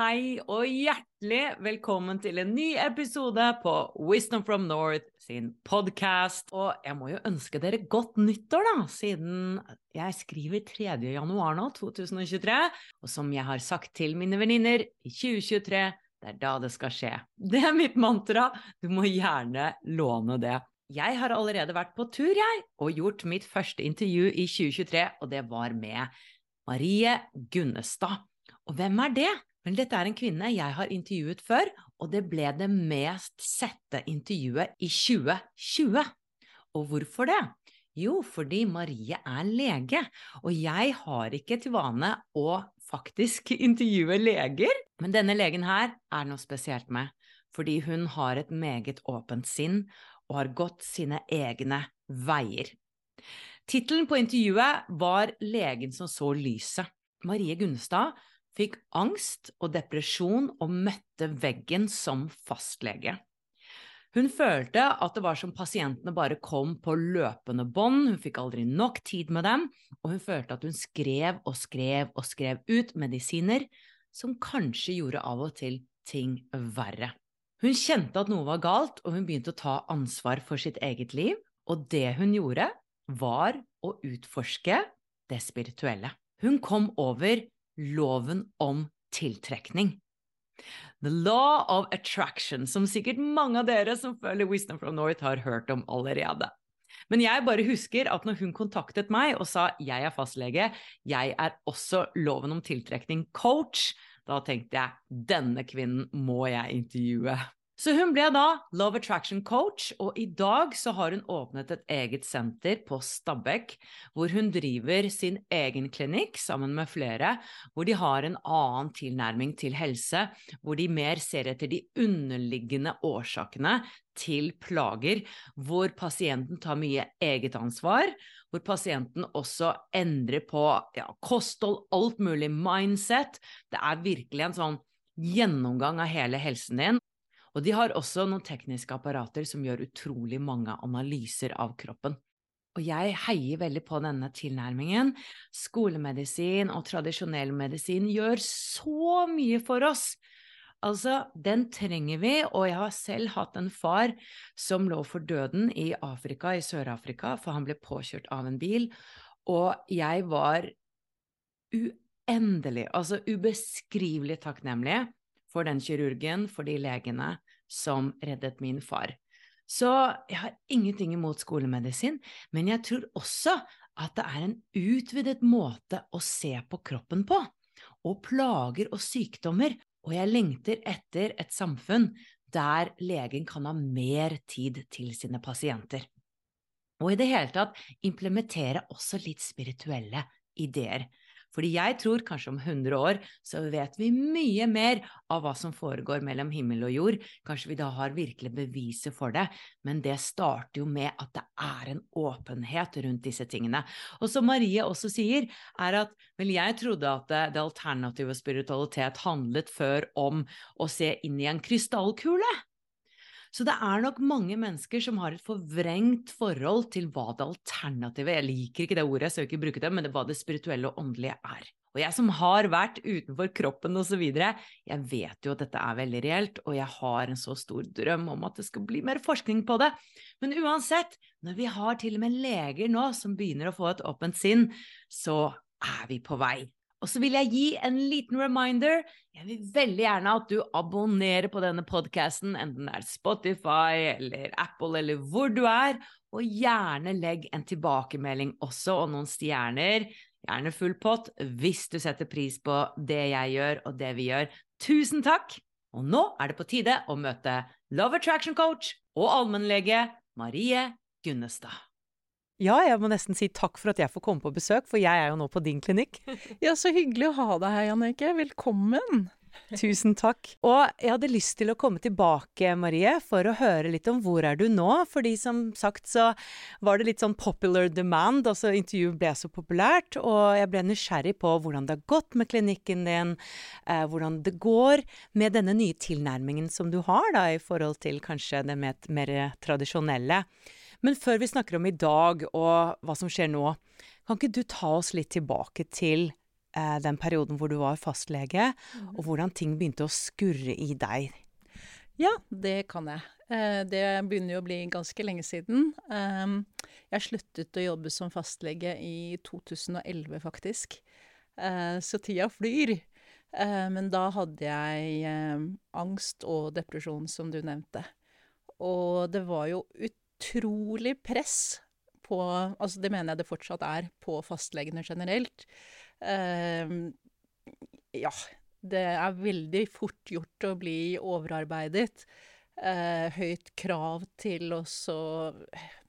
Hei og hjertelig velkommen til en ny episode på Wisdom from North sin podcast. Og jeg må jo ønske dere godt nyttår, da, siden jeg skriver 3. januar nå, 2023. Og som jeg har sagt til mine venninner, i 2023 det er da det skal skje. Det er mitt mantra. Du må gjerne låne det. Jeg har allerede vært på tur, jeg, og gjort mitt første intervju i 2023, og det var med Marie Gunnestad. Og hvem er det? Men dette er en kvinne jeg har intervjuet før, og det ble det mest sette intervjuet i 2020. Og hvorfor det? Jo, fordi Marie er lege, og jeg har ikke til vane å faktisk intervjue leger. Men denne legen her er noe spesielt med, fordi hun har et meget åpent sinn og har gått sine egne veier. Tittelen på intervjuet var Legen som så lyset. Marie Gunnestad fikk angst og depresjon og møtte veggen som fastlege. Hun følte at det var som pasientene bare kom på løpende bånd, hun fikk aldri nok tid med dem, og hun følte at hun skrev og skrev og skrev ut medisiner som kanskje gjorde av og til ting verre. Hun kjente at noe var galt, og hun begynte å ta ansvar for sitt eget liv, og det hun gjorde, var å utforske det spirituelle. Hun kom over loven om tiltrekning. The law of attraction, som sikkert mange av dere som følger Wisdom from North har hørt om allerede. Men jeg bare husker at når hun kontaktet meg og sa jeg er fastlege, jeg er også loven om tiltrekning coach, da tenkte jeg denne kvinnen må jeg intervjue. Så hun ble da Love Attraction Coach, og i dag så har hun åpnet et eget senter på Stabekk, hvor hun driver sin egen klinikk sammen med flere, hvor de har en annen tilnærming til helse, hvor de mer ser etter de underliggende årsakene til plager, hvor pasienten tar mye eget ansvar, hvor pasienten også endrer på ja, kosthold, alt mulig mindset. Det er virkelig en sånn gjennomgang av hele helsen din. Og de har også noen tekniske apparater som gjør utrolig mange analyser av kroppen. Og jeg heier veldig på denne tilnærmingen. Skolemedisin og tradisjonell medisin gjør så mye for oss. Altså, den trenger vi, og jeg har selv hatt en far som lå for døden i Afrika, i Sør-Afrika, for han ble påkjørt av en bil, og jeg var uendelig, altså ubeskrivelig takknemlig for den kirurgen, for de legene som reddet min far. Så jeg har ingenting imot skolemedisin, men jeg tror også at det er en utvidet måte å se på kroppen på, og plager og sykdommer, og jeg lengter etter et samfunn der legen kan ha mer tid til sine pasienter. Og i det hele tatt implementere også litt spirituelle ideer. Fordi jeg tror kanskje om 100 år så vet vi mye mer av hva som foregår mellom himmel og jord. Kanskje vi da har virkelig beviset for det, men det starter jo med at det er en åpenhet rundt disse tingene. Og som Marie også sier, er at vel, jeg trodde at det, det alternative spiritualitet handlet før om å se inn i en krystallkule. Så det er nok mange mennesker som har et forvrengt forhold til hva det alternativet Jeg liker ikke det ordet, jeg skal ikke bruke det, men det, hva det spirituelle og åndelige er. Og jeg som har vært utenfor kroppen osv., jeg vet jo at dette er veldig reelt, og jeg har en så stor drøm om at det skal bli mer forskning på det. Men uansett, når vi har til og med leger nå som begynner å få et åpent sinn, så er vi på vei. Og så vil jeg gi en liten reminder. Jeg vil veldig gjerne at du abonnerer på denne podkasten, enten det er Spotify eller Apple eller hvor du er, og gjerne legg en tilbakemelding også, og noen stjerner. Gjerne full pott hvis du setter pris på det jeg gjør og det vi gjør. Tusen takk! Og nå er det på tide å møte Love Attraction Coach og allmennlege Marie Gunnestad. Ja, jeg må nesten si takk for at jeg får komme på besøk, for jeg er jo nå på din klinikk. Ja, så hyggelig å ha deg her, Jannicke. Velkommen. Tusen takk. Og jeg hadde lyst til å komme tilbake, Marie, for å høre litt om hvor er du nå? Fordi som sagt så var det litt sånn popular demand, altså intervjuet ble så populært, og jeg ble nysgjerrig på hvordan det har gått med klinikken din, eh, hvordan det går med denne nye tilnærmingen som du har da, i forhold til kanskje det mer, mer tradisjonelle. Men før vi snakker om i dag og hva som skjer nå, kan ikke du ta oss litt tilbake til eh, den perioden hvor du var fastlege, mm. og hvordan ting begynte å skurre i deg? Ja, det kan jeg. Eh, det begynner jo å bli ganske lenge siden. Eh, jeg sluttet å jobbe som fastlege i 2011, faktisk. Eh, så tida flyr. Eh, men da hadde jeg angst og depresjon, som du nevnte. Og det var jo ut utrolig press på Altså, det mener jeg det fortsatt er, på fastlegene generelt. Uh, ja. Det er veldig fort gjort å bli overarbeidet. Uh, høyt krav til å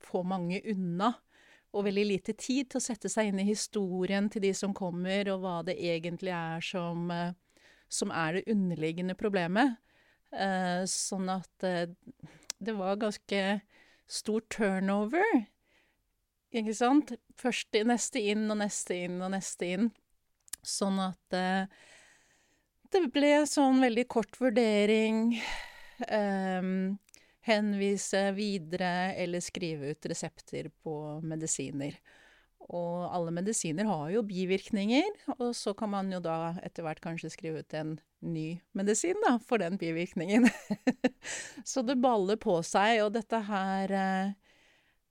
få mange unna. Og veldig lite tid til å sette seg inn i historien til de som kommer, og hva det egentlig er som, uh, som er det underliggende problemet. Eh, sånn at det var ganske stor turnover. Ikke sant? Først neste inn og neste inn og neste inn. Sånn at eh, det ble sånn veldig kort vurdering. Eh, henvise videre eller skrive ut resepter på medisiner. Og alle medisiner har jo bivirkninger, og så kan man jo da etter hvert kanskje skrive ut en ny medisin, da, for den bivirkningen. så det baller på seg, og dette her eh,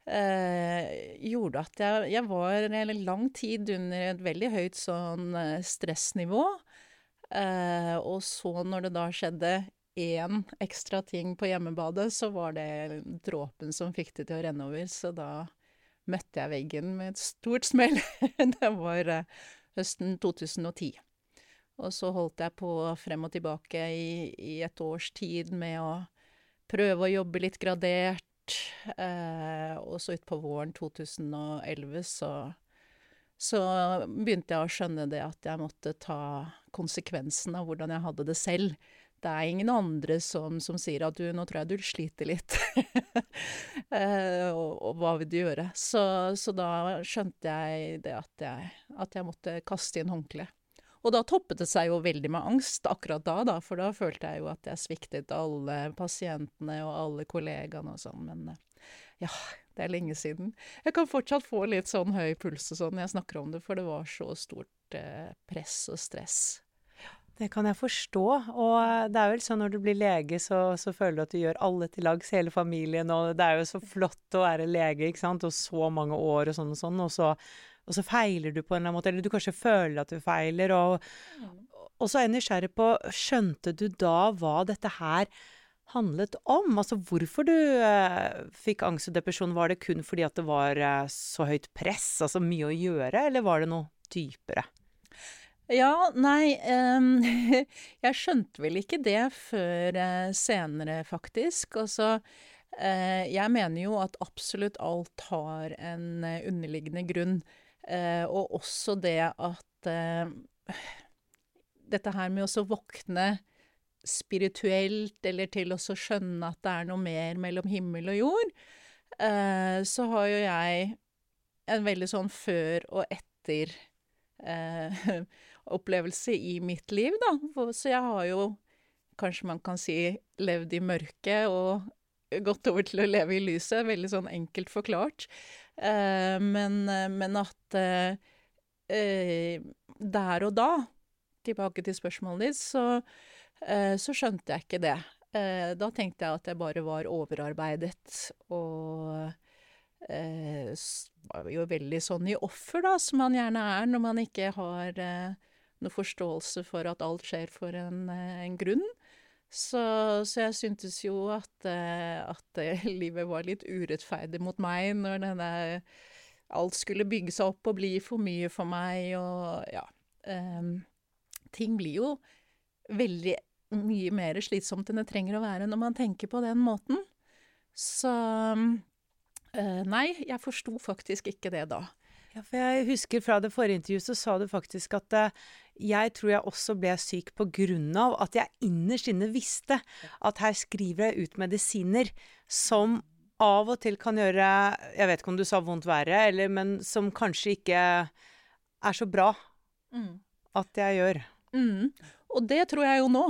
eh, gjorde at jeg, jeg var en lang tid under et veldig høyt sånn eh, stressnivå. Eh, og så når det da skjedde én ekstra ting på hjemmebadet, så var det dråpen som fikk det til å renne over. Så da møtte jeg veggen med et stort smell. det var eh, høsten 2010. Og så holdt jeg på frem og tilbake i, i et års tid med å prøve å jobbe litt gradert. Eh, og så utpå våren 2011 så, så begynte jeg å skjønne det at jeg måtte ta konsekvensen av hvordan jeg hadde det selv. Det er ingen andre som, som sier at du, nå tror jeg du sliter litt. eh, og, og, hva vil du gjøre? Så, så, da skjønte jeg det at jeg, at jeg måtte kaste inn håndkleet. Og da toppet det seg jo veldig med angst akkurat da, da, for da følte jeg jo at jeg sviktet alle pasientene og alle kollegaene og sånn, men eh, ja, det er lenge siden. Jeg kan fortsatt få litt sånn høy puls og sånn når jeg snakker om det, for det var så stort eh, press og stress. Det kan jeg forstå. Og det er vel sånn når du blir lege, så, så, føler du at du gjør alle til lags, hele familien. Og det er jo så flott å være lege, ikke sant, og så mange år og sånn og sånn. Og så og så feiler du på en eller annen måte, eller du kanskje føler at du feiler, og, og så er jeg nysgjerrig på Skjønte du da hva dette her handlet om? Altså hvorfor du eh, fikk angst og depresjon? Var det kun fordi at det var eh, så høyt press, altså mye å gjøre, eller var det noe dypere? Ja, nei um, Jeg skjønte vel ikke det før uh, senere, faktisk. Altså, uh, jeg mener jo at absolutt alt har en uh, underliggende grunn. og også det at Dette her med å våkne spirituelt, eller til å skjønne at det er noe mer mellom himmel og jord, så har jo jeg en veldig sånn før og etter eh, opplevelse i mitt liv, da. Så jeg har jo, kanskje man kan si, levd i mørket og gått over til å leve i lyset. Veldig sånn enkelt forklart. Eh, men, men, at eh, der og da, tilbake til spørsmålet ditt, så, eh, så skjønte jeg ikke det. Da tenkte jeg at jeg bare var overarbeidet og var jo veldig sånn i offer, da, som man gjerne er når man ikke har noe forståelse for at alt skjer for en, eh, en grunn. Så, så, jeg syntes jo at, eh, at eh, livet var litt urettferdig mot meg når denne Alt skulle bygge seg opp og bli for mye for meg, og ja um, Ting blir jo veldig mye mer slitsomt enn det trenger å være når man tenker på den måten. Så Uh, nei, jeg forsto faktisk ikke det da. Ja, for jeg husker fra det forrige intervjuet så sa du faktisk at jeg tror jeg også ble syk på grunn av at jeg innerst inne visste at her skriver jeg ut medisiner som av og til kan gjøre Jeg vet ikke om du sa vondt verre, eller, men som kanskje ikke er så bra mm. at jeg gjør. Mm. Og det tror jeg jo nå.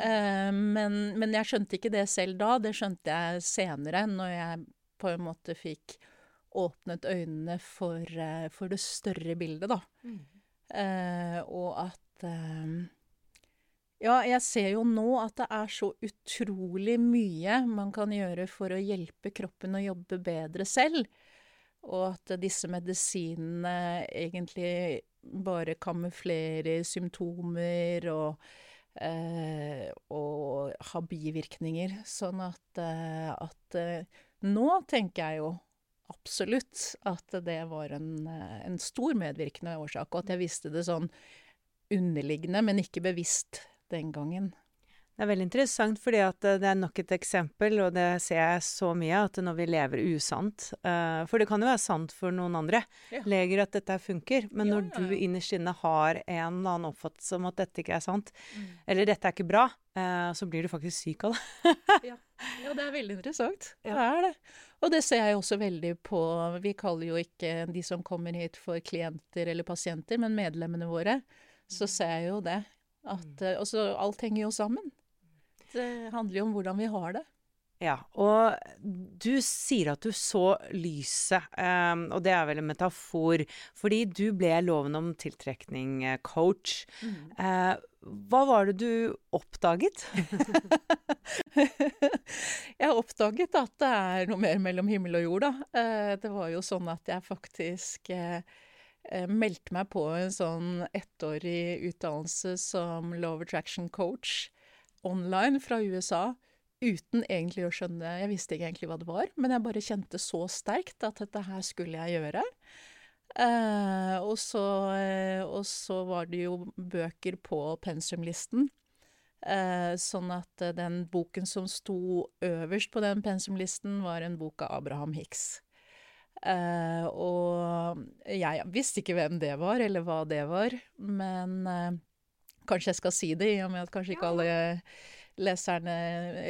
Eh, men, men jeg skjønte ikke det selv da. Det skjønte jeg senere, når jeg på en måte fikk åpnet øynene for, uh, for det større bildet, da. Mm. Uh, og at uh, Ja, jeg ser jo nå at det er så utrolig mye man kan gjøre for å hjelpe kroppen å jobbe bedre selv. Og at disse medisinene egentlig bare kamuflerer symptomer og Eh, og har bivirkninger. Sånn at, eh, at nå tenker jeg jo absolutt at det var en, en stor medvirkende årsak, og at jeg visste det sånn underliggende, men ikke bevisst den gangen. Det er veldig interessant, fordi at eh, det er nok et eksempel, og det ser jeg så mye, at når vi lever usant uh, For det kan jo være sant for noen andre ja. leger at dette funker, men ja, når ja, du innerst inne har en eller annen oppfattelse om at dette ikke er sant, mm. eller dette er ikke bra, uh, så blir du faktisk syk av det. ja. det er veldig interessant. Det er det. Og det ser jeg også veldig på Vi kaller jo ikke de som kommer hit for klienter eller pasienter, men medlemmene våre. Så mm. ser jeg jo det. At, mm. alt henger jo sammen. Det handler jo om hvordan vi har det. Ja, og du sier at du så lyset, um, og det er vel en metafor, fordi du ble loven om tiltrekning-coach. Mm. Uh, hva var det du oppdaget? jeg oppdaget at det er noe mer mellom himmel og jord, da. Uh, det var jo sånn at jeg faktisk uh, meldte meg på en sånn ettårig utdannelse som Love Attraction Coach online fra USA uten egentlig å skjønne Jeg visste ikke egentlig hva det var, men jeg bare kjente så sterkt at dette her skulle jeg gjøre. Eh, og, så, eh, og, så, var det jo bøker på pensumlisten. Eh, sånn at den boken som sto øverst på den pensumlisten, var en bok av Abraham Hicks. Eh, og jeg visste ikke hvem det var, eller hva det var, men eh, Kanskje jeg skal si det, i og med at kanskje ikke alle leserne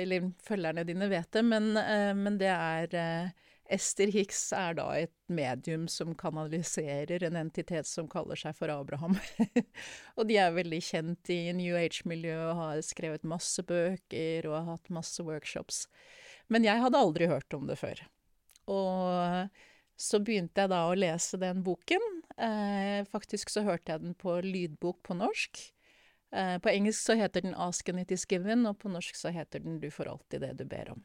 eller følgerne dine vet det. Men, uh, men det er uh, Ester Hicks er da et medium som kanaliserer en entitet som kaller seg for Abraham. og de er veldig kjent i New Age-miljøet og har skrevet masse bøker og har hatt masse workshops. Men jeg hadde aldri hørt om det før. Og så begynte jeg da å lese den boken. Eh, faktisk så hørte jeg den på lydbok på norsk. Eh, på engelsk så heter den 'Ask and it is given', og på norsk så heter den 'Du får alltid det du ber om'.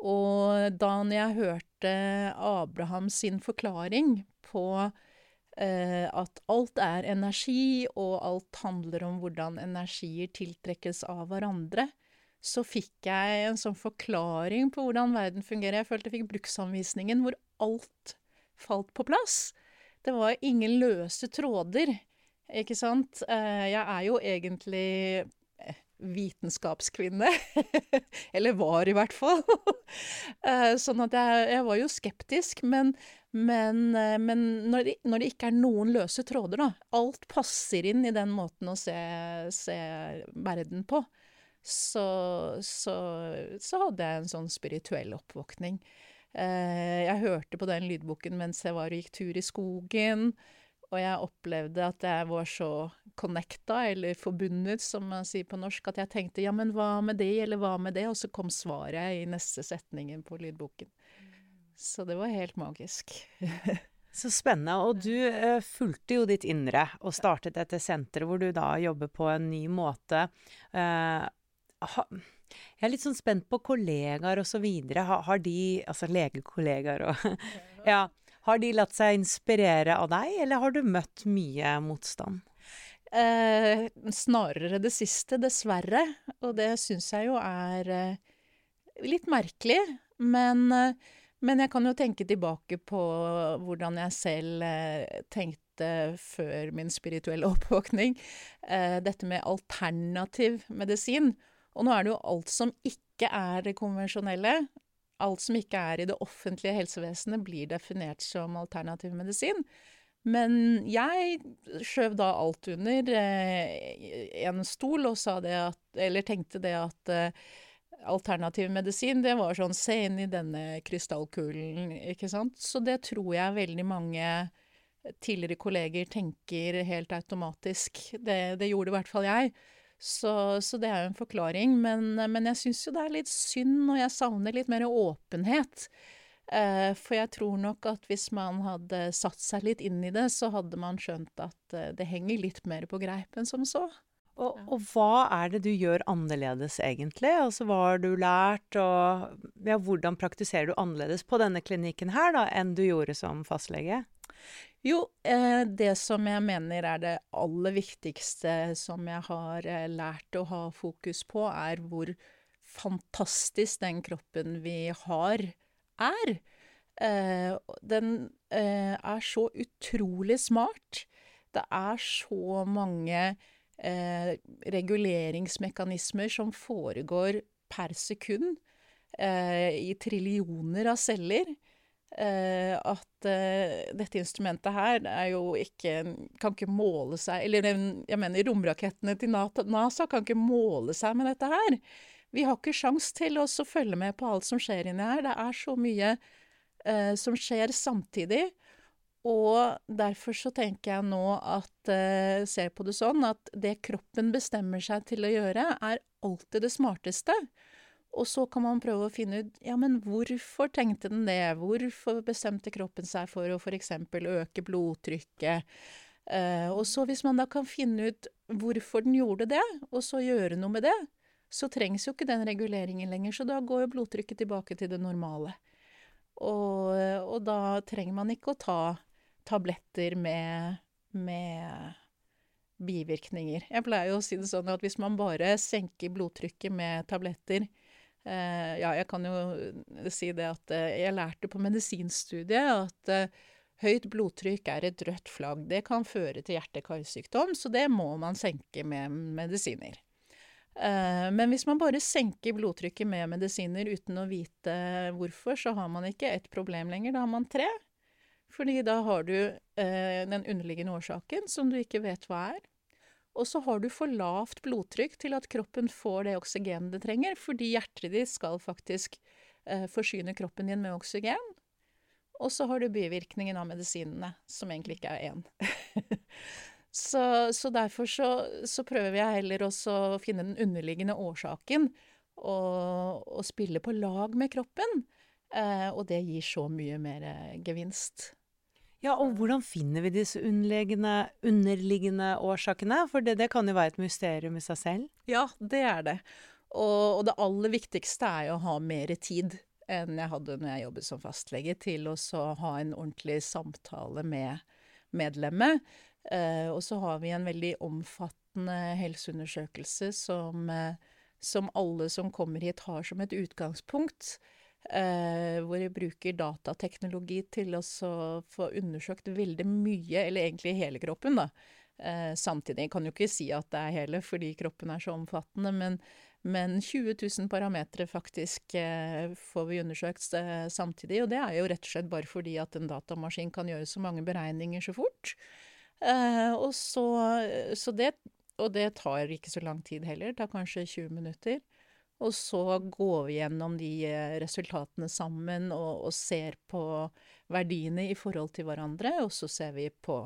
Og da jeg hørte Abraham sin forklaring på eh, at alt er energi, og alt handler om hvordan energier tiltrekkes av hverandre, så fikk jeg en sånn forklaring på hvordan verden fungerer. Jeg følte jeg fikk bruksanvisningen hvor alt falt på plass. Det var ingen løse tråder. Ikke sant? Eh, jeg er jo egentlig eh, vitenskapskvinne. Eller var, i hvert fall. Eh, sånn at jeg, jeg, var jo skeptisk. Men, men, men når, det, når, det, ikke er noen løse tråder, da Alt passer inn i den måten å se, se verden på. Så, så, så, hadde jeg en sånn spirituell oppvåkning. jeg hørte på den lydboken mens jeg var og gikk tur i skogen. Og jeg opplevde at jeg var så connecta, eller forbundet, som man sier på norsk, at jeg tenkte ja, men hva med det, eller hva med det? Og så kom svaret i neste setningen på lydboken. Så det var helt magisk. så spennende. Og du uh, fulgte jo ditt indre og startet dette senteret hvor du da jobber på en ny måte. Uh, ha, jeg er litt sånn spent på kollegaer videre. Har, har de, altså legekollegaer og Ja. Har de latt seg inspirere av deg, eller har du møtt mye motstand? Eh, snarere det siste, dessverre. Og det syns jeg jo er eh, litt merkelig. Men, eh, men, jeg kan jo tenke tilbake på hvordan jeg selv eh, tenkte før min spirituelle oppvåkning. Eh, dette med alternativ medisin. Og nå er det jo alt som ikke er det konvensjonelle, alt som ikke er i det offentlige helsevesenet, blir definert som alternativ medisin. Men jeg skjøv da alt under eh, en stol og sa det at Eller tenkte det at eh, alternativ medisin, det var sånn Se inn i denne krystallkulen, ikke sant. Så det tror jeg veldig mange tidligere kolleger tenker helt automatisk. Det, det gjorde i hvert fall jeg. Så, så, det er jo en forklaring. Men, men jeg syns jo det er litt synd, og jeg savner litt mer åpenhet. Eh, for jeg tror nok at hvis man hadde satt seg litt inn i det, så hadde man skjønt at eh, det henger litt mer på greip enn som så. Og, og, hva er det du gjør annerledes, egentlig? Altså, hva har du lært, og ja, hvordan praktiserer du annerledes på denne klinikken her da, enn du gjorde som fastlege? Jo, eh, det som jeg mener er det aller viktigste som jeg har eh, lært å ha fokus på, er hvor fantastisk den kroppen vi har, er. Eh, den er så utrolig smart. Det er så mange reguleringsmekanismer som foregår per sekund i trillioner av celler. Uh, at uh, dette instrumentet her er jo ikke Kan ikke måle seg Eller jeg mener romrakettene til NASA kan ikke måle seg med dette her. Vi har ikke sjans til å følge med på alt som skjer inni her. Det er så mye uh, som skjer samtidig. Og derfor så tenker jeg nå at Ser på det sånn at det kroppen bestemmer seg til å gjøre, er alltid det smarteste. Og så kan man prøve å finne ut ja, men hvorfor tenkte den det? Hvorfor bestemte kroppen seg for å f.eks. øke blodtrykket? Eh, og så hvis man da kan finne ut hvorfor den gjorde det, og så gjøre noe med det, så trengs jo ikke den reguleringen lenger. Så da går jo blodtrykket tilbake til det normale. Og, og da trenger man ikke å ta tabletter med, med bivirkninger. Jeg pleier jo å si det sånn at hvis man bare senker blodtrykket med tabletter, ja, jeg kan jo eh, si det at eh, jeg lærte på medisinstudiet at høyt blodtrykk er et rødt flagg. Det kan føre til hjerte-karsykdom, så det må man senke med medisiner. Men hvis man bare senker blodtrykket med medisiner uten å vite hvorfor, så har man ikke ett problem lenger, da har man tre. Fordi da har du den underliggende årsaken som du ikke vet hva er. Og så har du for lavt blodtrykk til at kroppen får det oksygenet det trenger, fordi hjertet ditt skal faktisk eh, forsyne kroppen din med oksygen. Og så har du bivirkningen av medisinene, som egentlig ikke er én. så, så, derfor så, så, prøver jeg heller også å finne den underliggende årsaken, og, og spille på lag med kroppen. Eh, og det gir så mye mer eh, gevinst. Ja, og hvordan finner vi disse underliggende, årsakene? For det, det, kan jo være et mysterium i seg selv. Ja, det er det. Og, og det aller viktigste er jo å ha mer tid enn jeg hadde når jeg jobbet som fastlege, til å ha en ordentlig samtale med medlemmet. Eh, og så har vi en veldig omfattende helseundersøkelse som, eh, som alle som kommer hit, har som et utgangspunkt. Uh, hvor jeg bruker datateknologi til å få undersøkt veldig mye, eller egentlig hele kroppen, da. eh, samtidig. Jeg kan jo ikke si at det er hele, fordi kroppen er så omfattende, men, men 20 000 parametere faktisk eh, får vi undersøkt eh, samtidig. Og det er jo rett og slett bare fordi at en datamaskin kan gjøre så mange beregninger så fort. Eh, og, så, så det, og det tar ikke så lang tid heller, det tar kanskje 20 minutter. Og så går vi gjennom de eh, resultatene sammen og, og, ser på verdiene i forhold til hverandre. Og så ser vi på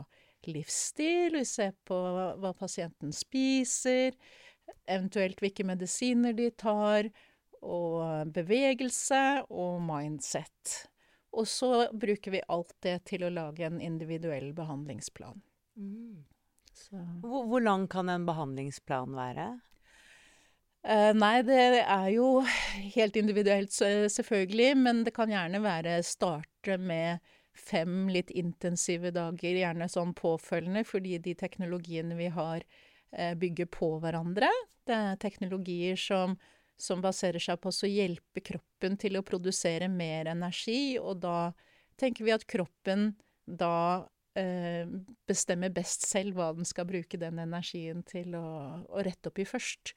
livsstil, vi ser på hva, hva pasienten spiser, eventuelt hvilke medisiner de tar, og bevegelse og mindset. Og så bruker vi alt det til å lage en individuell behandlingsplan. Mm. Hvor, hvor lang kan en behandlingsplan være? Uh, nei, det er jo helt individuelt, selvfølgelig. Men det kan gjerne være starte med fem litt intensive dager, gjerne sånn påfølgende, fordi de teknologiene vi har, uh, bygger på hverandre. Det er teknologier som, som baserer seg på å hjelpe kroppen til å produsere mer energi, og da tenker vi at kroppen da uh, bestemmer best selv hva den skal bruke den energien til å, å rette opp i først.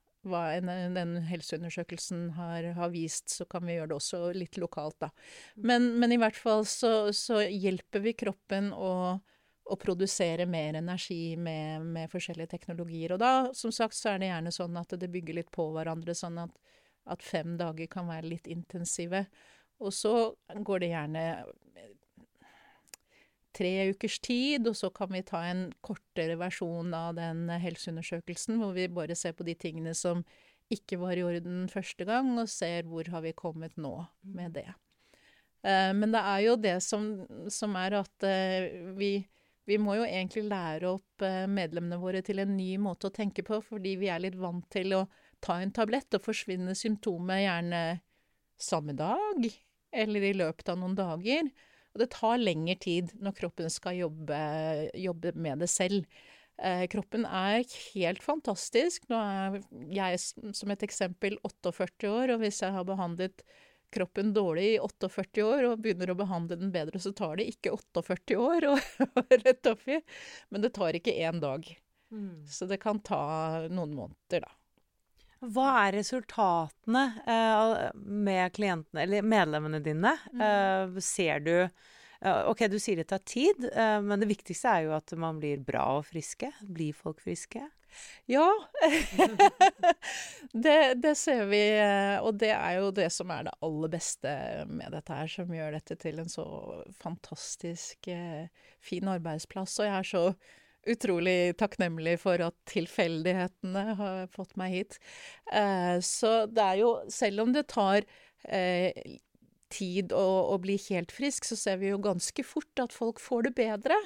hva en, den helseundersøkelsen har, har, vist, så kan vi gjøre det også litt lokalt, da. Men, men i hvert fall så, så hjelper vi kroppen å å produsere mer energi med, med, forskjellige teknologier. Og da, som sagt, så er det gjerne sånn at det bygger litt på hverandre, sånn at, at fem dager kan være litt intensive. Og så går det gjerne tre ukers tid, og så kan vi ta en kortere versjon av den helseundersøkelsen, hvor vi bare ser på de tingene som ikke var i orden første gang, og ser hvor har vi kommet nå med det. Uh, men det er jo det som, som er at uh, vi vi må jo egentlig lære opp eh, medlemmene våre til en ny måte å tenke på, fordi vi er litt vant til å ta en tablett og forsvinne symptomet gjerne samme dag eller i løpet av noen dager. Og det tar lengre tid når kroppen skal jobbe, jobbe med det selv. Eh, kroppen er helt fantastisk. Nå er jeg som et eksempel 48 år, og hvis jeg har behandlet kroppen dårlig i 48 år og begynner å behandle den bedre, så tar det ikke 48 år å, rette opp i. Men det tar ikke én dag. Mm. Så det kan ta noen måneder, da. Hva er resultatene eh, med klientene, eller medlemmene dine? Mm. Eh, ser du Ok, du sier det tar tid, eh, men det viktigste er jo at man blir bra og friske. Blir folk friske? Ja. det, det, ser vi, og det er jo det som er det aller beste med dette her, som gjør dette til en så fantastisk fin arbeidsplass. Og jeg er så utrolig takknemlig for at tilfeldighetene har fått meg hit. Eh, så det er jo, selv om det tar eh, tid å, å, bli helt frisk, så ser vi jo ganske fort at folk får det bedre.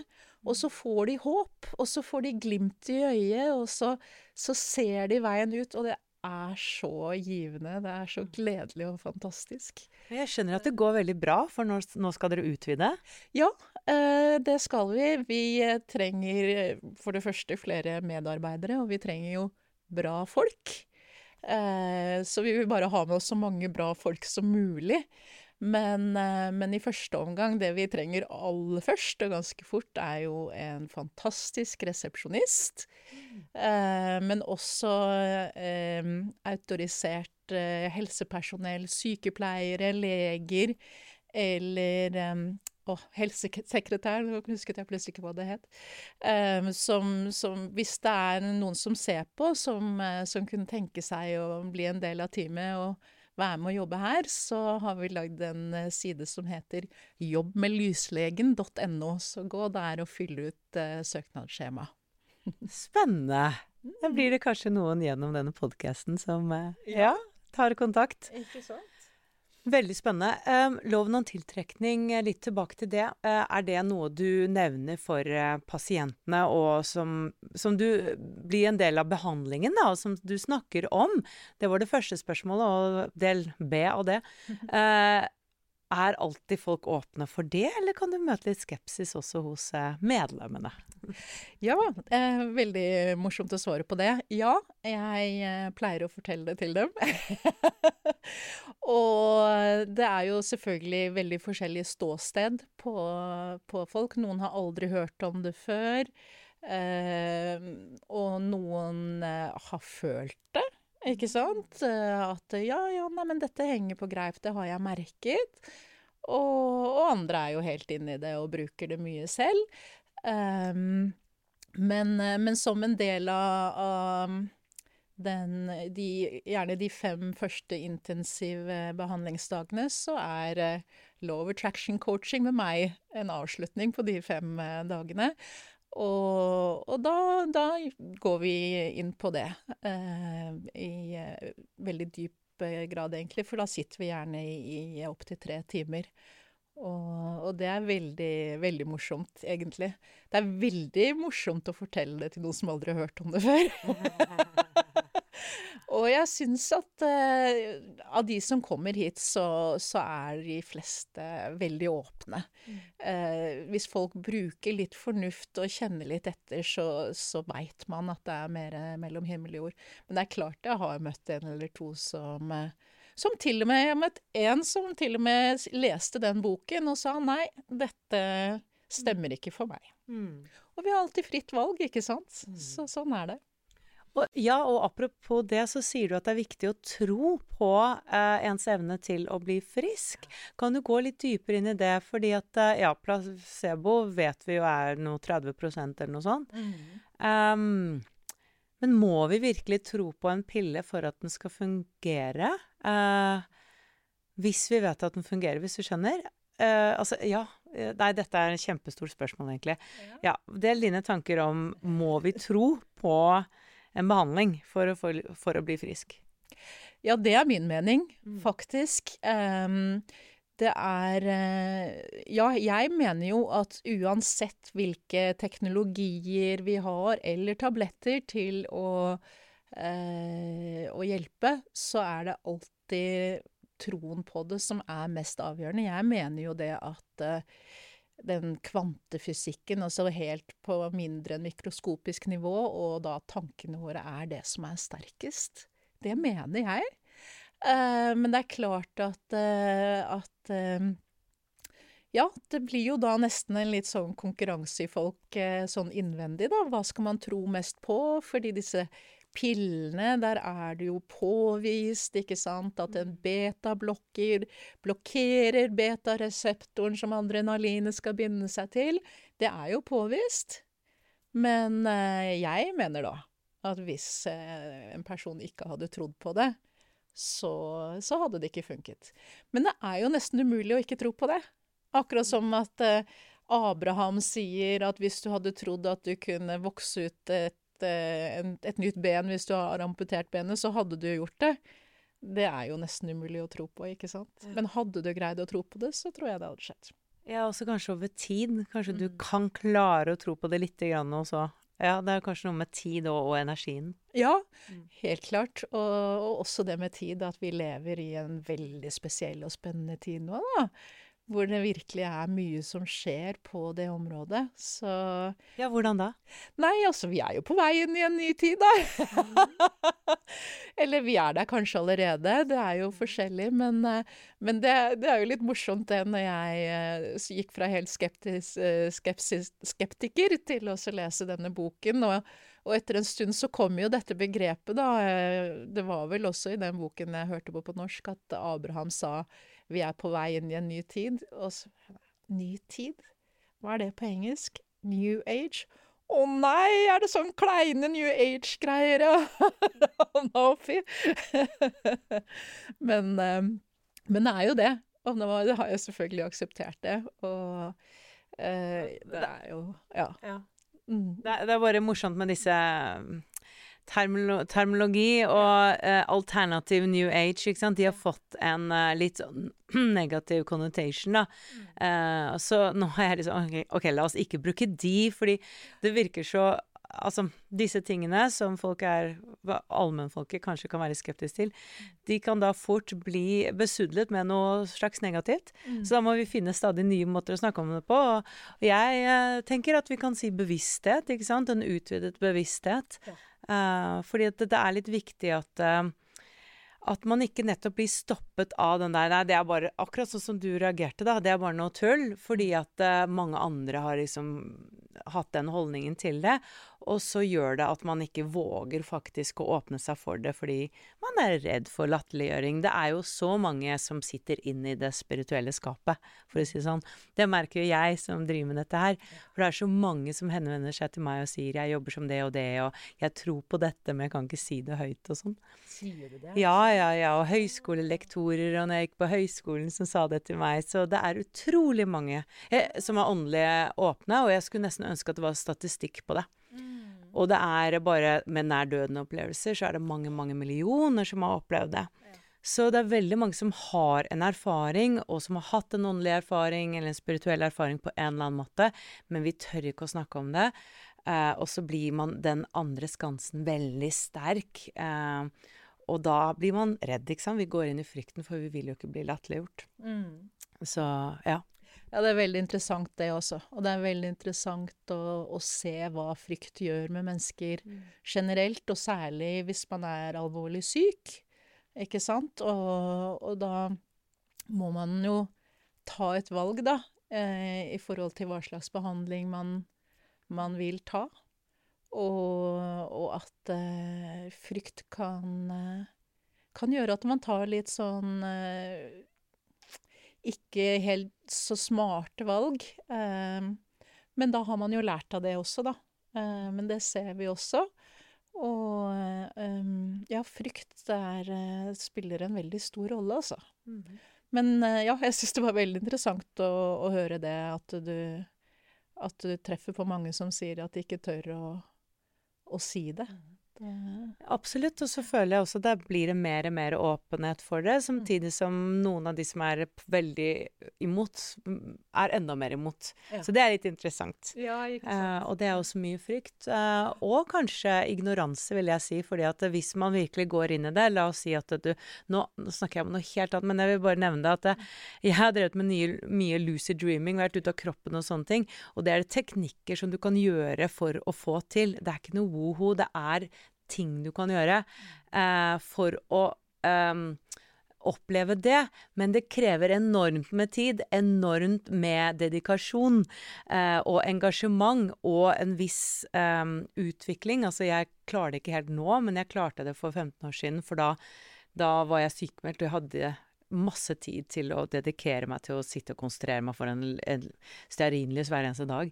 Og så får de håp, og så får de glimt i øyet, og så, så ser de veien ut. Og det er så givende. Det er så gledelig og fantastisk. Jeg skjønner at det går veldig bra, for nå, nå skal dere utvide? Ja, eh, det skal vi. Vi trenger eh, for det første flere medarbeidere, og vi trenger jo bra folk. Eh, så vi vil bare ha med oss så mange bra folk som mulig. Men, eh, men, i første omgang, det vi trenger aller først, og ganske fort, er jo en fantastisk resepsjonist. Eh, men også eh, autorisert eh, helsepersonell, sykepleiere, leger eller å, helsesekretær, husket jeg plutselig ikke hva det het. Som, som, hvis det er noen som ser på, som, som kunne tenke seg å bli en del av teamet og være med å jobbe her, så har vi lagd en eh, side som heter jobbmedlyslegen.no. Så gå der og fyll ut uh, søknadsskjema. Spennende. Da blir det kanskje noen gjennom denne podkasten som uh, ja, tar kontakt. Ikke sant? Veldig spennende. Loven om tiltrekning, eh, litt tilbake til det. Uh, er det noe du nevner for uh, pasientene, og som, som, du blir en del av behandlingen, da, og som du snakker om? Det var det første spørsmålet, og del B av det. Uh, er alltid folk åpne for det, eller kan du møte litt skepsis også hos eh, medlemmene? Ja, eh, veldig morsomt å svare på det. Ja, jeg eh, pleier å fortelle det til dem. og det er jo selvfølgelig veldig forskjellige ståsted på, på, folk. Noen har aldri hørt om det før. Eh, og noen eh, har følt det. Ikke sant? Eh, at ja, ja, nei, men dette henger på greip, det har jeg merket. Og, og andre er jo helt inne i det og bruker det mye selv. Um, men, eh, men, som en del av, av den, de, gjerne de fem første intensive behandlingsdagene, så er uh, Law Attraction Coaching med meg en avslutning på de fem uh, dagene. Og, og da, da, går vi inn på det eh, i eh, veldig dyp eh, grad, egentlig. For da sitter vi gjerne i, i opptil tre timer. Og, og, det er veldig, veldig morsomt, egentlig. Det er veldig morsomt å fortelle det til noen som aldri har hørt om det før. Og jeg syns at uh, av de som kommer hit, så, så er de fleste veldig åpne. Mm. Uh, hvis folk bruker litt fornuft og kjenner litt etter, så, så veit man at det er mer mellom himmel og jord. Men det er klart jeg har møtt en eller to som uh, som til og med, Jeg har møtt en som til og med leste den boken og sa nei, dette stemmer ikke for meg. Mm. Og vi har alltid fritt valg, ikke sant. Mm. Så sånn er det. Og, ja, og apropos det, så sier du at det er viktig å tro på eh, ens evne til å bli frisk. Kan du gå litt dypere inn i det? Fordi at eh, ja, placebo vet vi jo er noe 30 eller noe sånt. Mm. Um, men må vi virkelig tro på en pille for at den skal fungere? Uh, hvis vi vet at den fungerer, hvis du skjønner? Uh, altså, ja. Nei, dette er et kjempestort spørsmål, egentlig. Ja. ja Del dine tanker om må vi tro på en behandling for å, for, for å bli frisk? Ja, det er min mening, mm. faktisk. Um, det er eh, Ja, jeg mener jo at uansett hvilke teknologier vi har, eller tabletter til å, eh, å hjelpe, så er det alltid troen på det som er mest avgjørende. Jeg mener jo det at eh, den kvantefysikken, altså helt på mindre enn mikroskopisk nivå, og da tankene våre er det som er sterkest. Det mener jeg. Uh, men det er klart at, uh, at uh, Ja, det blir jo da nesten en litt sånn konkurranse i folk sånn innvendig, da. Hva skal man tro mest på? Fordi disse pillene, der er det jo påvist, ikke sant, at en betablokker blokkerer beta-reseptoren som adrenalinet skal binde seg til. Det er jo påvist. Men eh, jeg mener da at hvis eh, en person ikke hadde trodd på det, så, så, hadde det ikke funket. Men det er jo nesten umulig å ikke tro på det. Akkurat som at eh, Abraham sier at hvis du hadde trodd at du kunne vokse ut et en, et nytt ben hvis du har amputert benet, så hadde du gjort det. Det er jo nesten umulig å tro på, ikke sant. Ja. Men hadde du greid å tro på det, så tror jeg det hadde skjedd. Ja, også kanskje over tid. Kanskje mm. du kan klare å tro på det lite grann også. Ja, det er kanskje noe med tid og, og energien. Ja, mm. helt klart. Og, og, også det med tid, at vi lever i en veldig spesiell og spennende tid nå, da hvor det virkelig er mye som skjer på det området. Så Ja, hvordan da? Nei, altså, vi er jo på vei inn i en ny tid, da. Eller vi er der kanskje allerede. Det er jo forskjellig. Men, eh, men det, det, er jo litt morsomt det når jeg uh, gikk fra helt skeptis, uh, skepsis, skeptiker til å lese denne boken. Og, og, etter en stund så kom jo dette begrepet, da. Det var vel også i den boken jeg hørte på på norsk, at Abraham sa vi er på vei inn i en ny tid. Og så Ny tid? Hva er det på engelsk? New age? Å oh, nei, er det sånn kleine New Age-greier, no, fy. men, um, men det er jo det. Og nå har jeg selvfølgelig akseptert det. Og uh, det er jo Ja. ja. Mm. Det, det, er bare morsomt med disse termolo termologi og uh, alternative new age, ikke sant, de har fått en uh, litt sånn negativ connotation, da. Uh, så nå har jeg liksom okay, OK, la oss ikke bruke de, fordi det virker så Altså, disse tingene som folk er allmennfolket kanskje kan være skeptisk til, de kan da fort bli besudlet med noe slags negativt. Mm. Så da må vi finne stadig nye måter å snakke om det på. Og jeg eh, tenker at vi kan si bevissthet, ikke sant? En utvidet bevissthet. Ja. Eh, fordi det, det, er litt viktig at eh, at man ikke nettopp blir stoppet av den der Nei, det er bare akkurat sånn som du reagerte, da. Det er bare noe tull. Fordi at uh, mange andre har liksom hatt den holdningen til det. Og så gjør det at man ikke våger faktisk å åpne seg for det fordi man er redd for latterliggjøring. Det er jo så mange som sitter inn i det spirituelle skapet, for å si det sånn. Det merker jo jeg som driver med dette her. For det er så mange som henvender seg til meg og sier 'jeg jobber som det og det', og 'jeg tror på dette, men jeg kan ikke si det høyt', og sånn. Sier du det? Ja, ja, ja. Og høyskolelektorer og når jeg gikk på høyskolen som sa det til meg. Så det er utrolig mange eh, som er åndelig åpne, og jeg skulle nesten ønske at det var statistikk på det. Og det er bare med nær døden-opplevelser, så er det mange, mange millioner som har opplevd det. Ja. Så det er veldig mange som har en erfaring, og som har hatt en åndelig erfaring eller en spirituell erfaring på en eller annen måte, men vi tør ikke å snakke om det. Eh, og så blir man den andre skansen veldig sterk. Eh, og da blir man redd, ikke sant. Vi går inn i frykten, for vi vil jo ikke bli latterliggjort. Mm. Så ja. Ja, det er veldig interessant det også. Og det er veldig interessant å, å se hva frykt gjør med mennesker mm. generelt, og særlig hvis man er alvorlig syk, ikke sant? Og, og da må man jo ta et valg, da, eh, i forhold til hva slags behandling man, man vil ta. Og, og at eh, frykt kan, eh, kan gjøre at man tar litt sånn eh, ikke helt så smarte valg. Eh, men da har man jo lært av det også, da. Eh, men det ser vi også. Og eh, ja, frykt der eh, spiller en veldig stor rolle, altså. Mm -hmm. Men eh, ja, jeg syns det var veldig interessant å, å, høre det, at du, at du treffer på mange som sier at de ikke tør å, å si det. Mm. Absolutt, og så føler jeg også at det blir det mer og mer åpenhet for det, samtidig som noen av de som er veldig imot, er enda mer imot. Ja. Så det er litt interessant. Ja. Uh, og det er også mye frykt. Eh, og kanskje ignoranse, vil jeg si, fordi at hvis man virkelig går inn i det La oss si at du Nå, nå snakker jeg om noe helt annet, men jeg vil bare nevne det at uh, jeg har drevet med nye, mye lucid dreaming, vært ute av kroppen og sånne ting, og det er teknikker som du kan gjøre for å få til. Det er ikke noe woho, det er ting du kan gjøre eh, for å eh, oppleve det, men det krever enormt med tid, enormt med dedikasjon eh, og engasjement og en viss eh, utvikling. Altså, jeg klarer det ikke helt nå, men jeg klarte det for 15 år siden, for da, da var jeg sykemeldt, og jeg hadde masse tid til å dedikere meg til å sitte og konsentrere meg for en, en stearinlys hver eneste dag.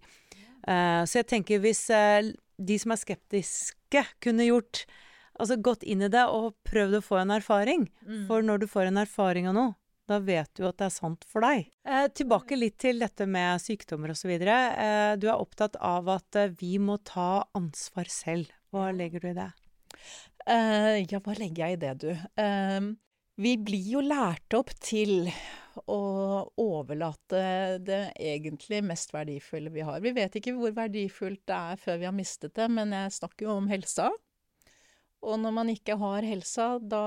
Uh, så jeg tenker hvis uh, de som er skeptiske, kunne gjort Altså gått inn i det og prøvd å få en erfaring. Mm. For når du får en erfaring av noe, da vet du at det er sant for deg. Eh, tilbake litt til dette med sykdommer osv. Eh, du er opptatt av at eh, vi må ta ansvar selv. Hva legger du i det? Uh, ja, hva legger jeg i det, du? Uh, vi blir jo lært opp til å overlate det egentlig mest verdifulle vi har. Vi vet ikke hvor verdifullt det er før vi har mistet det, men jeg snakker jo om helsa. Og når man ikke har helsa, da,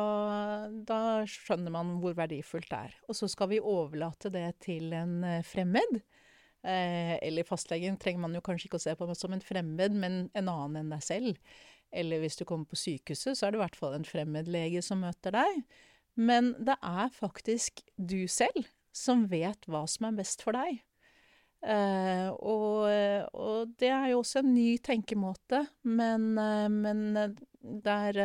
da skjønner man hvor verdifullt det er. Og så skal vi overlate det til en eh, fremmed. Eh, eller fastlegen trenger man jo kanskje ikke å se på som en fremmed, men en annen enn deg selv. Eller hvis du kommer på sykehuset, så er det i hvert fall en fremmed lege som møter deg. Men det er faktisk du selv som vet hva som er best for deg. Uh, og, og, det er jo også en ny tenkemåte, men, uh, men uh, der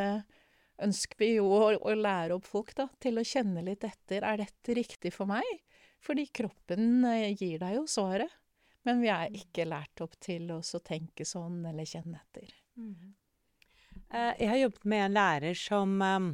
ønsker vi jo å, å, lære opp folk da, til å kjenne litt etter. Er dette riktig for meg? Fordi kroppen gir deg jo svaret. Men vi er ikke lært opp til å tenke sånn eller kjenne etter. Mm. jeg har jobbet med en lærer som um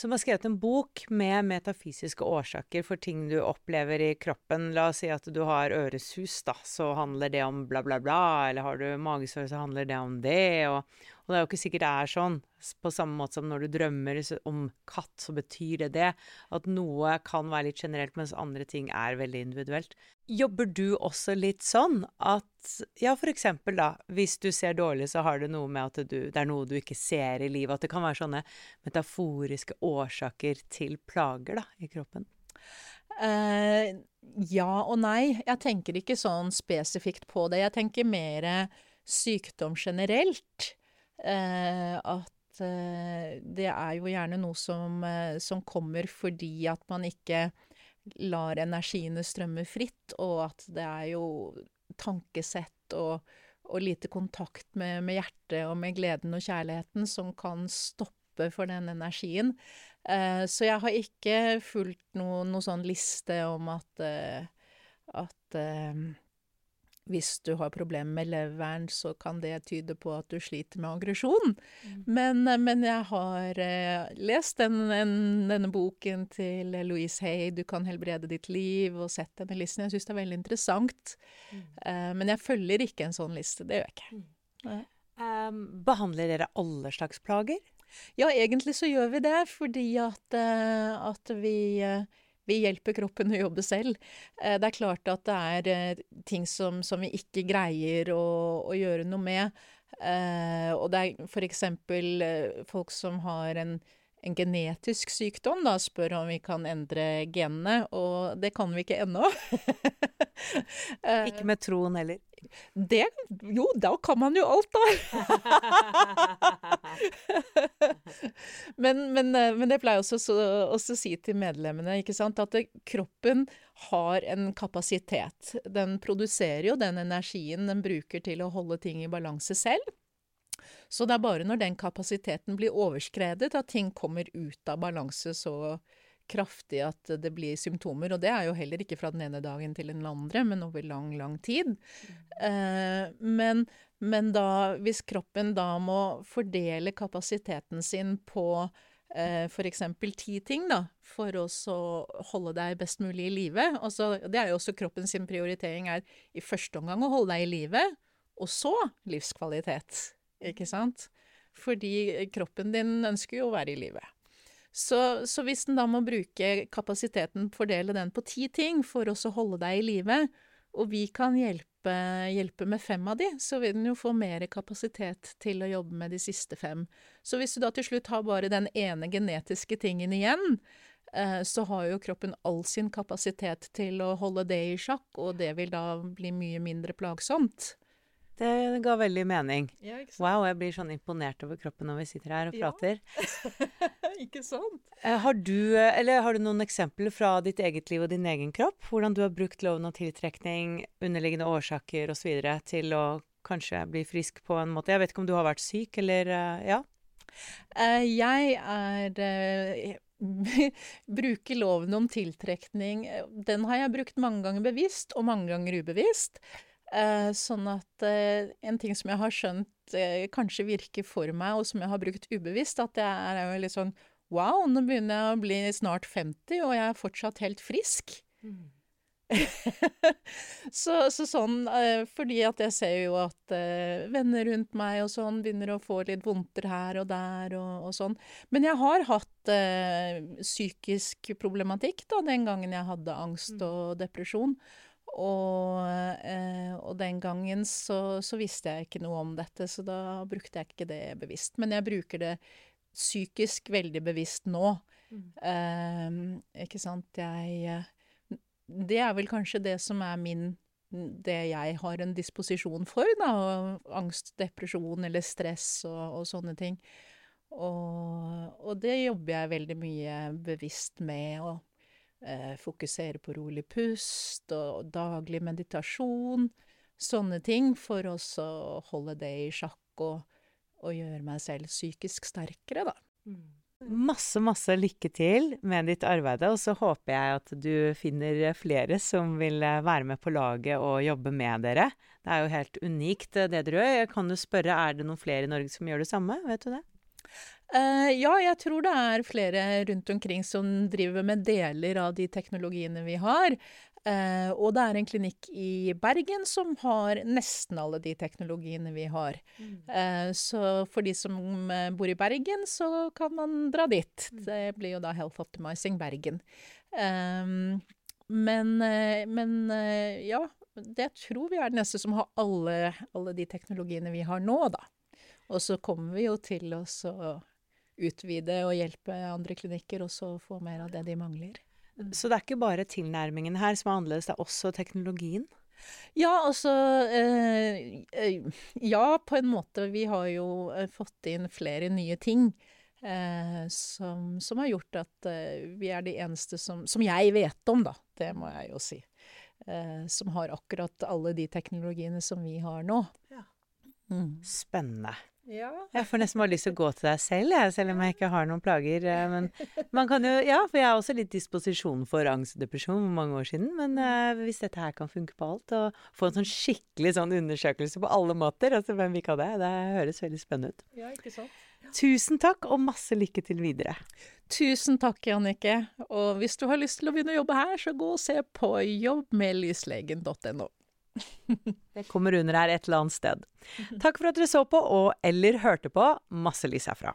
som har skrevet en bok med metafysiske årsaker for ting du opplever i kroppen. La oss si at du har øresus, da, så handler det om bla, bla, bla. Eller har du magesår, så handler det om det. Og, Og det er jo ikke sikkert det er sånn. På samme måte som når du drømmer om katt, så betyr det det. At noe kan være litt generelt, mens andre ting er veldig individuelt. Jobber du også litt sånn at ja, for eksempel da, hvis du ser dårlig, så har det noe med at du, det er noe du ikke ser i livet. At det kan være sånne metaforiske årsaker til plager da, i kroppen. Uh, ja og nei. Jeg tenker ikke sånn spesifikt på det. Jeg tenker mer sykdom generelt. Uh, at uh, det er jo gjerne noe som, som, kommer fordi at man ikke lar energiene strømme fritt, og at det er jo tankesett og, og lite kontakt med, med hjertet og med gleden og kjærligheten som kan stoppe for den energien. Så jeg har ikke fulgt noen noe sånn liste om at, at hvis du har problemer med leveren, så kan det tyde på at du sliter med aggresjon. Mm. Men, men, jeg har lest den, den, denne boken til Louise Hay, 'Du kan helbrede ditt liv', og sett denne listen. Jeg syns det er veldig interessant. Mm. men jeg følger ikke en sånn liste. Det gjør jeg ikke. Mm. Um, behandler dere alle slags plager? Ja, egentlig så gjør vi det, fordi at, eh, at vi, eh, vi hjelper kroppen å jobbe selv. Eh, det er klart at det er ting som, som vi ikke greier å, å, gjøre noe med. Og det er f.eks. folk som har en, en genetisk sykdom, da spør om vi kan endre genene, og det kan vi ikke ennå. ikke med troen heller? Det Jo, da kan man jo alt, da! men, men, eh, men, det pleier også å si til medlemmene, ikke sant, at kroppen har en kapasitet. Den produserer jo den energien den bruker til å holde ting i balanse selv. Så det er bare når den kapasiteten blir overskredet, at ting kommer ut av balanse så kraftig at det blir symptomer. Og det er jo heller ikke fra den ene dagen til den andre, men over lang, lang tid. Eh, men, men da, hvis kroppen da må fordele kapasiteten sin på eh, f.eks. ti ting, da, for å holde deg best mulig i live. Altså, det er jo også kroppens prioritering er i første omgang å holde deg i live, og så livskvalitet. Ikke sant? Fordi kroppen din ønsker jo å være i live. Så, så, hvis den da må bruke kapasiteten, fordele den på ti ting for å holde deg i live, og vi kan hjelpe, hjelpe, med fem av de, så vil den jo få mer kapasitet til å jobbe med de siste fem. Så hvis du da til slutt har bare den ene genetiske tingen igjen, eh, så har jo kroppen all sin kapasitet til å holde det i sjakk, og det vil da bli mye mindre plagsomt. Det ga veldig mening. Ja, wow, jeg blir sånn imponert over kroppen når vi sitter her og prater. Ja. ikke sant? Eh, har du, eller har du noen eksempler fra ditt eget liv og din egen kropp? Hvordan du har brukt loven om tiltrekning, underliggende årsaker osv. til å kanskje bli frisk på en måte? Jeg vet ikke om du har vært syk, eller eh, ja? Jeg er bruker loven om tiltrekning Den har jeg brukt mange ganger bevisst, og mange ganger ubevisst. Eh, sånn at eh, en ting som jeg har skjønt eh, kanskje virker for meg, og som jeg har brukt ubevisst, at jeg er jo litt sånn Wow, nå begynner jeg å bli snart 50, og jeg er fortsatt helt frisk. Mm. så, så, sånn Fordi at jeg ser jo at venner rundt meg og sånn begynner å få litt vondter her og der og, og sånn. Men jeg har hatt psykisk problematikk da, den gangen jeg hadde angst mm. og depresjon. Og, eh, og, den gangen så, så, visste jeg ikke noe om dette, så da brukte jeg ikke det bevisst. Men jeg bruker det psykisk veldig bevisst nå. Mm. Eh, ikke sant. Jeg Det er vel kanskje det som er min Det jeg har en disposisjon for, da. Angst, depresjon eller stress og, og sånne ting. Og, og, det jobber jeg veldig mye bevisst med. og eh, fokusere på rolig pust og daglig meditasjon. Sånne ting for å holde det i sjakk og, og, gjøre meg selv psykisk sterkere, da. Mm. Masse, masse lykke til med ditt arbeid, og så håper jeg at du finner flere som vil eh, være med på laget og jobbe med dere. Det er jo helt unikt det dere gjør. Kan du spørre, er det noen flere i Norge som gjør det samme? Vet du det? Uh, ja, jeg tror det er flere rundt omkring som driver med deler av de teknologiene vi har. Uh, og det er en klinikk i Bergen som har nesten alle de teknologiene vi har. Eh, så for de som bor i Bergen, så kan man dra dit. Det blir jo da Health Optimizing Bergen. Ehm, men, men ja, det tror vi er den neste som har alle, alle de teknologiene vi har nå, da. Og så kommer vi jo til å utvide og hjelpe andre klinikker og så få mer av det de mangler. Så det er ikke bare tilnærmingen her som er annerledes, det er også teknologien? Ja, altså eh, eh, Ja, på en måte. Vi har jo eh, fått inn flere nye ting. eh, som, som har gjort at eh, vi er de eneste som Som jeg vet om, da. Det må jeg jo si. eh, som har akkurat alle de teknologiene som vi har nå. Ja. Mm. Spennende. Ja. Jeg får nesten bare lyst til å gå til deg selv, jeg, selv om jeg ikke har noen plager. eh, Men man kan jo Ja, for jeg har også litt disposisjon for angst og depresjon for mange år siden. Men uh, hvis dette her kan funke på alt, og få en sånn skikkelig sånn undersøkelse på alle måter, altså hvem vil ikke ha det? Det høres veldig spennende ut. ja, ikke sant? Tusen takk, og masse lykke til videre. Tusen takk, Jannicke. Og hvis du har lyst til å begynne å jobbe her, så gå og se på jobbmedlyslegen.no. Det kommer under her et eller annet sted. Takk for at dere så på, og eller hørte på. Masse lys herfra.